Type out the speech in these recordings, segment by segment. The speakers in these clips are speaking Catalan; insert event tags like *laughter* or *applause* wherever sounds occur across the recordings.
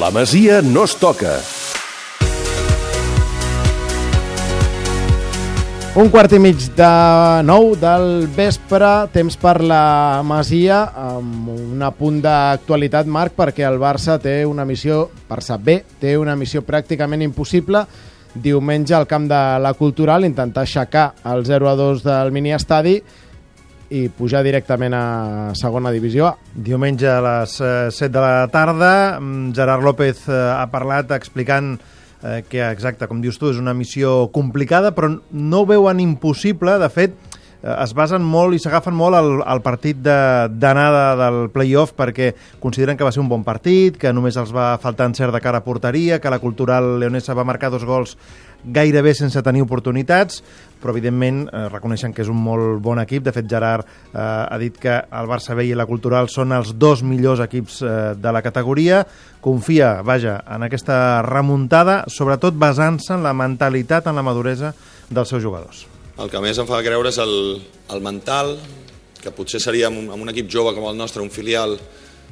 La Masia no es toca. Un quart i mig de nou del vespre, temps per la Masia, amb un apunt d'actualitat, Marc, perquè el Barça té una missió, Barça B, té una missió pràcticament impossible, diumenge al camp de la Cultural, intentar aixecar el 0-2 del miniestadi i pujar directament a segona divisió. Diumenge a les eh, 7 de la tarda, mm, Gerard López eh, ha parlat explicant eh, que, exacte, com dius tu, és una missió complicada, però no ho veuen impossible. De fet, eh, es basen molt i s'agafen molt al, al partit d'anada de, del playoff perquè consideren que va ser un bon partit, que només els va faltar encert de cara a porteria, que la cultural leonesa va marcar dos gols gairebé sense tenir oportunitats, però evidentment eh, reconeixen que és un molt bon equip. De fet, Gerard eh, ha dit que el Barça B i la Cultural són els dos millors equips eh, de la categoria. Confia, vaja, en aquesta remuntada, sobretot basant-se en la mentalitat, en la maduresa dels seus jugadors. El que més em fa creure és el, el mental, que potser seria amb un, amb un equip jove com el nostre, un filial,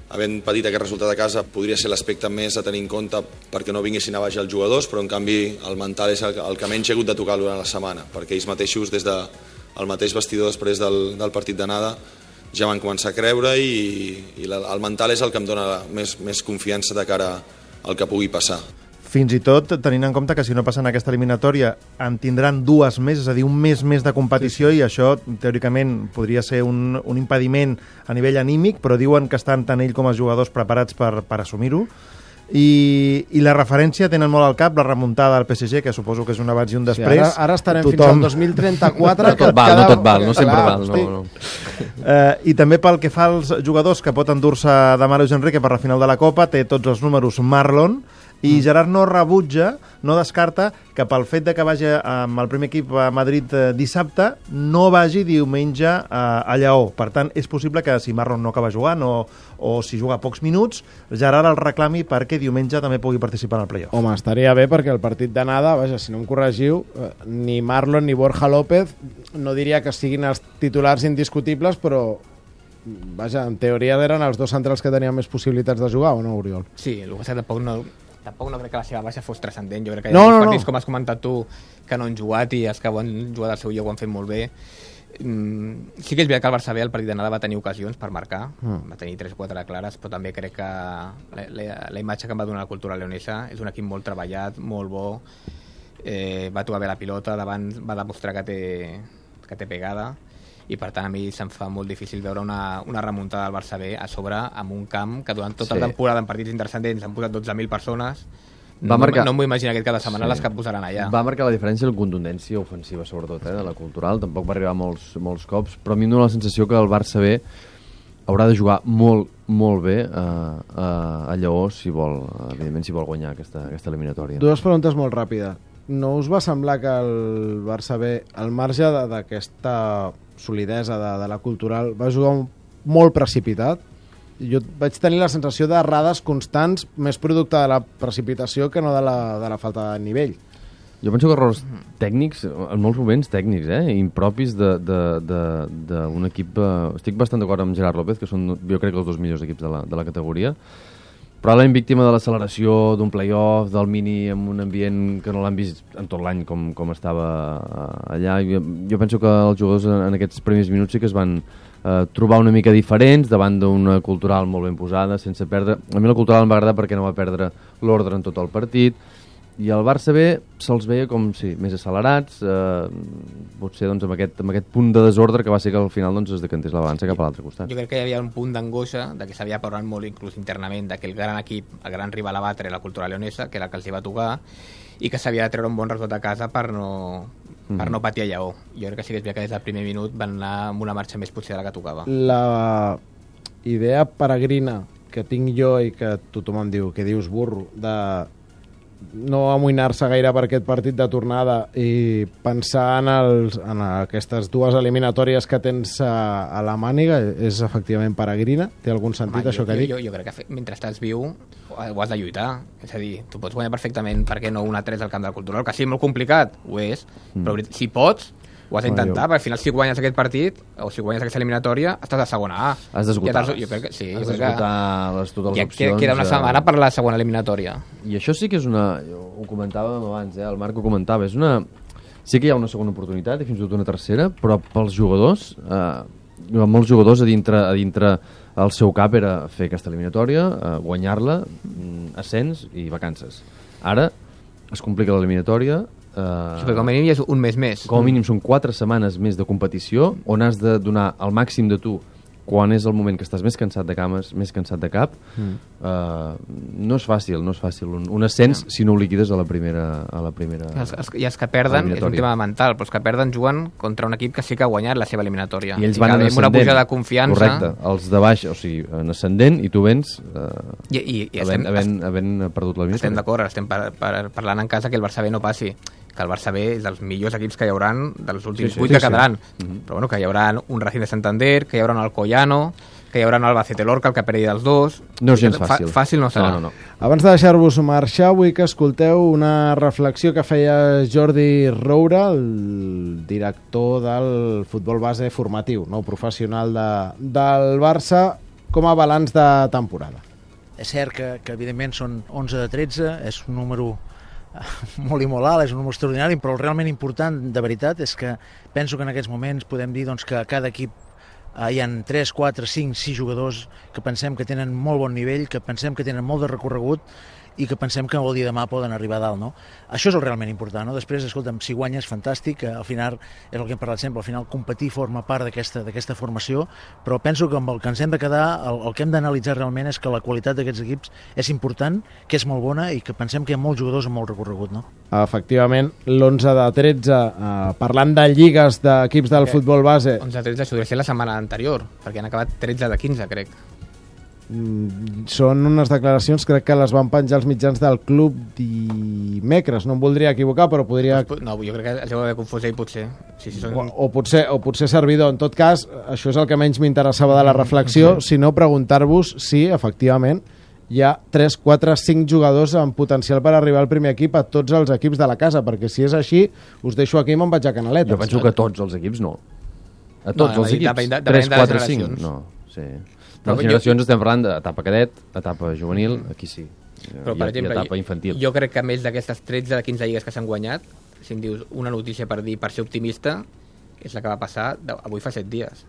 havent patit aquest resultat a casa, podria ser l'aspecte més a tenir en compte perquè no vinguessin a baix els jugadors, però en canvi el mental és el, el que menys he hagut de tocar durant la setmana, perquè ells mateixos, des del de, mateix vestidor després del, del partit d'anada, ja van començar a creure i, i la, el mental és el que em dona més, més confiança de cara al que pugui passar. Fins i tot tenint en compte que si no passen aquesta eliminatòria en tindran dues més, és a dir, un mes més de competició sí, sí. i això teòricament podria ser un, un impediment a nivell anímic, però diuen que estan tant ell com els jugadors preparats per, per assumir-ho. I, I la referència tenen molt al cap, la remuntada del PSG, que suposo que és un abans i un Sí, després. ara, ara estarem fins al 2034. No tot val, no tot val, no sempre val. No, no. Eh, I també pel que fa als jugadors que pot endur-se de Mario Enrique per la final de la Copa, té tots els números Marlon, i Gerard no rebutja, no descarta que pel fet de que vagi amb el primer equip a Madrid eh, dissabte, no vagi diumenge a, a Lleó. Per tant, és possible que si Marlon no acaba jugant o, o si juga pocs minuts, Gerard el reclami perquè diumenge també pugui participar en el playoff. Home, estaria bé perquè el partit d'anada, vaja, si no em corregiu, eh, ni Marlon ni Borja López no diria que siguin els titulars indiscutibles, però vaja, en teoria eren els dos centrals que tenien més possibilitats de jugar, o no, Oriol? Sí, el que passa és que tampoc no, tampoc no crec que la seva baixa fos transcendent. Jo crec que hi ha no, no, partits, no. com has comentat tu, que no han jugat i els que ho han jugat al seu lloc ho han fet molt bé. Mm, sí que és veritat que el Barça B el partit d'anada va tenir ocasions per marcar, mm. va tenir 3 o 4 clares, però també crec que la, la, la imatge que em va donar la cultura leonesa és un equip molt treballat, molt bo, eh, va tocar bé la pilota, davant va demostrar que té, que té pegada, i per tant a mi se'm fa molt difícil veure una, una remuntada del Barça B a sobre amb un camp que durant tota Sí. la temporada en partits intrascendents han posat 12.000 persones Va no, marcar- no m'ho imagino aquest cada setmana Sí. les que posaran allà Va marcar la diferència la contundència ofensiva, sobretot, eh, de la cultural. Tampoc va arribar molts, molts cops, però a mi em dóna la sensació que el Barça B haurà de jugar molt, molt bé a, a, a Lleó si vol, evidentment, si vol guanyar aquesta, aquesta eliminatòria. Dues preguntes molt ràpides. No us va semblar que el Barça B, al marge d'aquesta solidesa de, de la cultural, va jugar un, molt precipitat? Jo vaig tenir la sensació d'errades constants, més producte de la precipitació que no de la, de la falta de nivell. Jo penso que errors tècnics, en molts moments tècnics, eh, impropis d'un equip... Eh, estic bastant d'acord amb Gerard López, que són, jo crec, els dos millors equips de la, de la categoria, probablement víctima de l'acceleració d'un playoff, del mini, en un ambient que no l'han vist en tot l'any com, com estava eh, allà. Jo, jo penso que els jugadors en aquests primers minuts sí que es van eh, trobar una mica diferents davant d'una cultural molt ben posada, sense perdre... A mi la cultural em va agradar perquè no va perdre l'ordre en tot el partit, i el Barça B se'ls veia com, sí, més accelerats, eh, potser doncs, amb, aquest, amb aquest punt de desordre que va ser que al final doncs, es decantés la balança cap a l'altre costat. jo crec que hi havia un punt d'angoixa de que s'havia parlat molt inclús internament de que el gran equip, el gran rival a batre la cultura leonesa, que era el que els hi va tocar i que s'havia de treure un bon resultat a casa per no, per no patir a lleó. Jo crec que sí que és veritat que des del primer minut van anar amb una marxa més potser de la que tocava. La idea peregrina que tinc jo i que tothom em diu, que dius burro, de no amoïnar-se gaire per aquest partit de tornada i pensar en, els, en aquestes dues eliminatòries que tens a, a la màniga és efectivament peregrina? Té algun sentit Home, això jo, que jo, dic? jo, jo crec que mentre estàs viu ho has de lluitar. És a dir, tu pots guanyar perfectament, per què no, una 3 al camp de la cultural, que sí, molt complicat, ho és, Mm. però si pots, ho has d'intentar, perquè al final si guanyes aquest partit, o si guanyes aquesta eliminatòria, estàs a segona A. Has d'esgotar. Jo crec que sí. Has d'esgotar les, totes les opcions. que, queda una setmana per la segona eliminatòria. I això sí que és una... Ho comentàvem abans, eh? el Marc ho comentava, és una... Sí que hi ha una segona oportunitat i fins i tot una tercera, però pels jugadors, eh, molts jugadors a dintre, a dintre el seu cap era fer aquesta eliminatòria, eh, guanyar-la, mm, ascens i vacances. Ara es complica l'eliminatòria, Sí, perquè com a mínim ja és un mes més. com a mínim són 4 setmanes més de competició on has de donar el màxim de tu quan és el moment que estàs més cansat de cames, més cansat de cap, mm. uh, no és fàcil, no és fàcil. Un, un ascens no. si no ho liquides a la primera... A la primera Els, els, I els que perden, és un tema mental, però els que perden juguen contra un equip que sí que ha guanyat la seva eliminatòria. I ells van que en una ascendent. pujada de confiança. Correcte, els de baix, o sigui, en ascendent, i tu vens uh, I, i, i havent, estem, havent, havent perdut l'eliminatòria. estem d'acord, estem par, par, parlant en casa que el Barça B no passi que el Barça B és dels millors equips que hi hauran dels últims Sí, sí, vuit sí, que sí. quedaran però bueno, que hi haurà un Racing de Santander que hi haurà el Collano que hi haurà el Albacete Lorca, el que perdi dels dos No és gens fàcil. fàcil no serà No, no, no. Abans de deixar-vos marxar, vull que escolteu una reflexió que feia Jordi Roura, el director del futbol base formatiu, no professional de, del Barça, com a balanç de temporada. És cert que, que evidentment són 11 de 13, és un número *laughs* molt i molt alt, és un número extraordinari, però el realment important, de veritat, és que penso que en aquests moments podem dir doncs, que cada equip eh, hi han 3, 4, 5, 6 jugadors que pensem que tenen molt bon nivell, que pensem que tenen molt de recorregut i que pensem que el dia de demà poden arribar a dalt, no? Això és el realment important, no? Després, escolta'm, si guanyes, fantàstic, que al final, és el que hem parlat sempre, al final competir forma part d'aquesta d'aquesta formació, però penso que amb el que ens hem de quedar, el, el que hem d'analitzar realment és que la qualitat d'aquests equips és important, que és molt bona i que pensem que hi ha molts jugadors amb molt recorregut, no? Efectivament, l'11 de 13, eh, parlant de lligues d'equips del futbol base, 11 13 això hauria de ser la setmana anterior perquè han acabat 13 de 15 crec són unes declaracions, crec que les van penjar els mitjans del club dimecres, no em voldria equivocar, però podria... no, jo crec que els heu d'haver confós ell potser sí, sí, són... O, o, potser, o potser servidor. En tot cas, això és el que menys m'interessava de la reflexió, sinó preguntar-vos si, efectivament, hi ha 3, 4, 5 jugadors amb potencial per arribar al primer equip a tots els equips de la casa, perquè si és així, us deixo aquí i me'n vaig a Canaletes. Jo penso que tots els equips no. A tots No, els i equips. depèn de- 3, depèn de les 4, 5. generacions. No, sí. Però les jo- generacions estem parlant d'etapa cadet, etapa juvenil, aquí sí. Però, I, per i exemple, etapa jo, infantil. jo crec que a més d'aquestes 13 de 15 lligues que s'han guanyat, si em dius una notícia per dir, per ser optimista, és la que va passar de, avui fa 7 dies.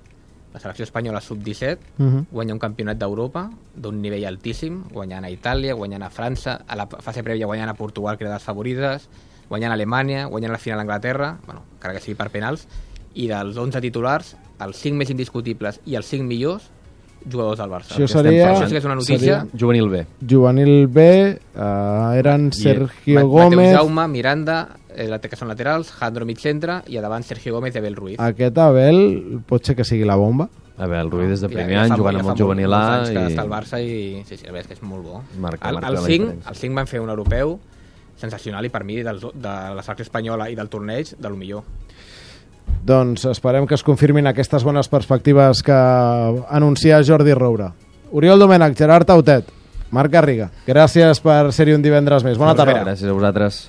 La selecció espanyola sub-17 Mhm. guanya un campionat d'Europa d'un nivell altíssim, guanyant a Itàlia, guanyant a França, a la fase prèvia guanyant a Portugal, que era les favorites, guanyant a Alemanya, guanyant la final a Anglaterra, bueno, encara que sigui per penals, i dels 11 titulars, els 5 més indiscutibles i els 5 millors jugadors del Barça. Això seria... Això sí que és una notícia. seria Juvenil B. Juvenil B, eh, eren Sergio Ma- Gómez... Mateu Jaume, Miranda, eh, la- que són laterals, Jandro mig centre i a davant Sergio Gómez i Abel Ruiz. Aquest Abel pot ser que sigui la bomba. A veure, el Ruiz des de Ja- primer ja any, jugant ja amb el juvenil molts A. anys que I... està al Barça i sí, sí, la veritat és que és molt bo. Marca- el, marca el, la 5, diferència. el 5 van fer un europeu sensacional i per mi dels, de la selecció espanyola i del torneig de lo millor. Doncs esperem que es confirmin aquestes bones perspectives que anuncia Jordi Roura. Oriol Domènech, Gerard Tautet, Marc Garriga, gràcies per ser-hi un divendres més. Bona tarda. Gràcies a vosaltres.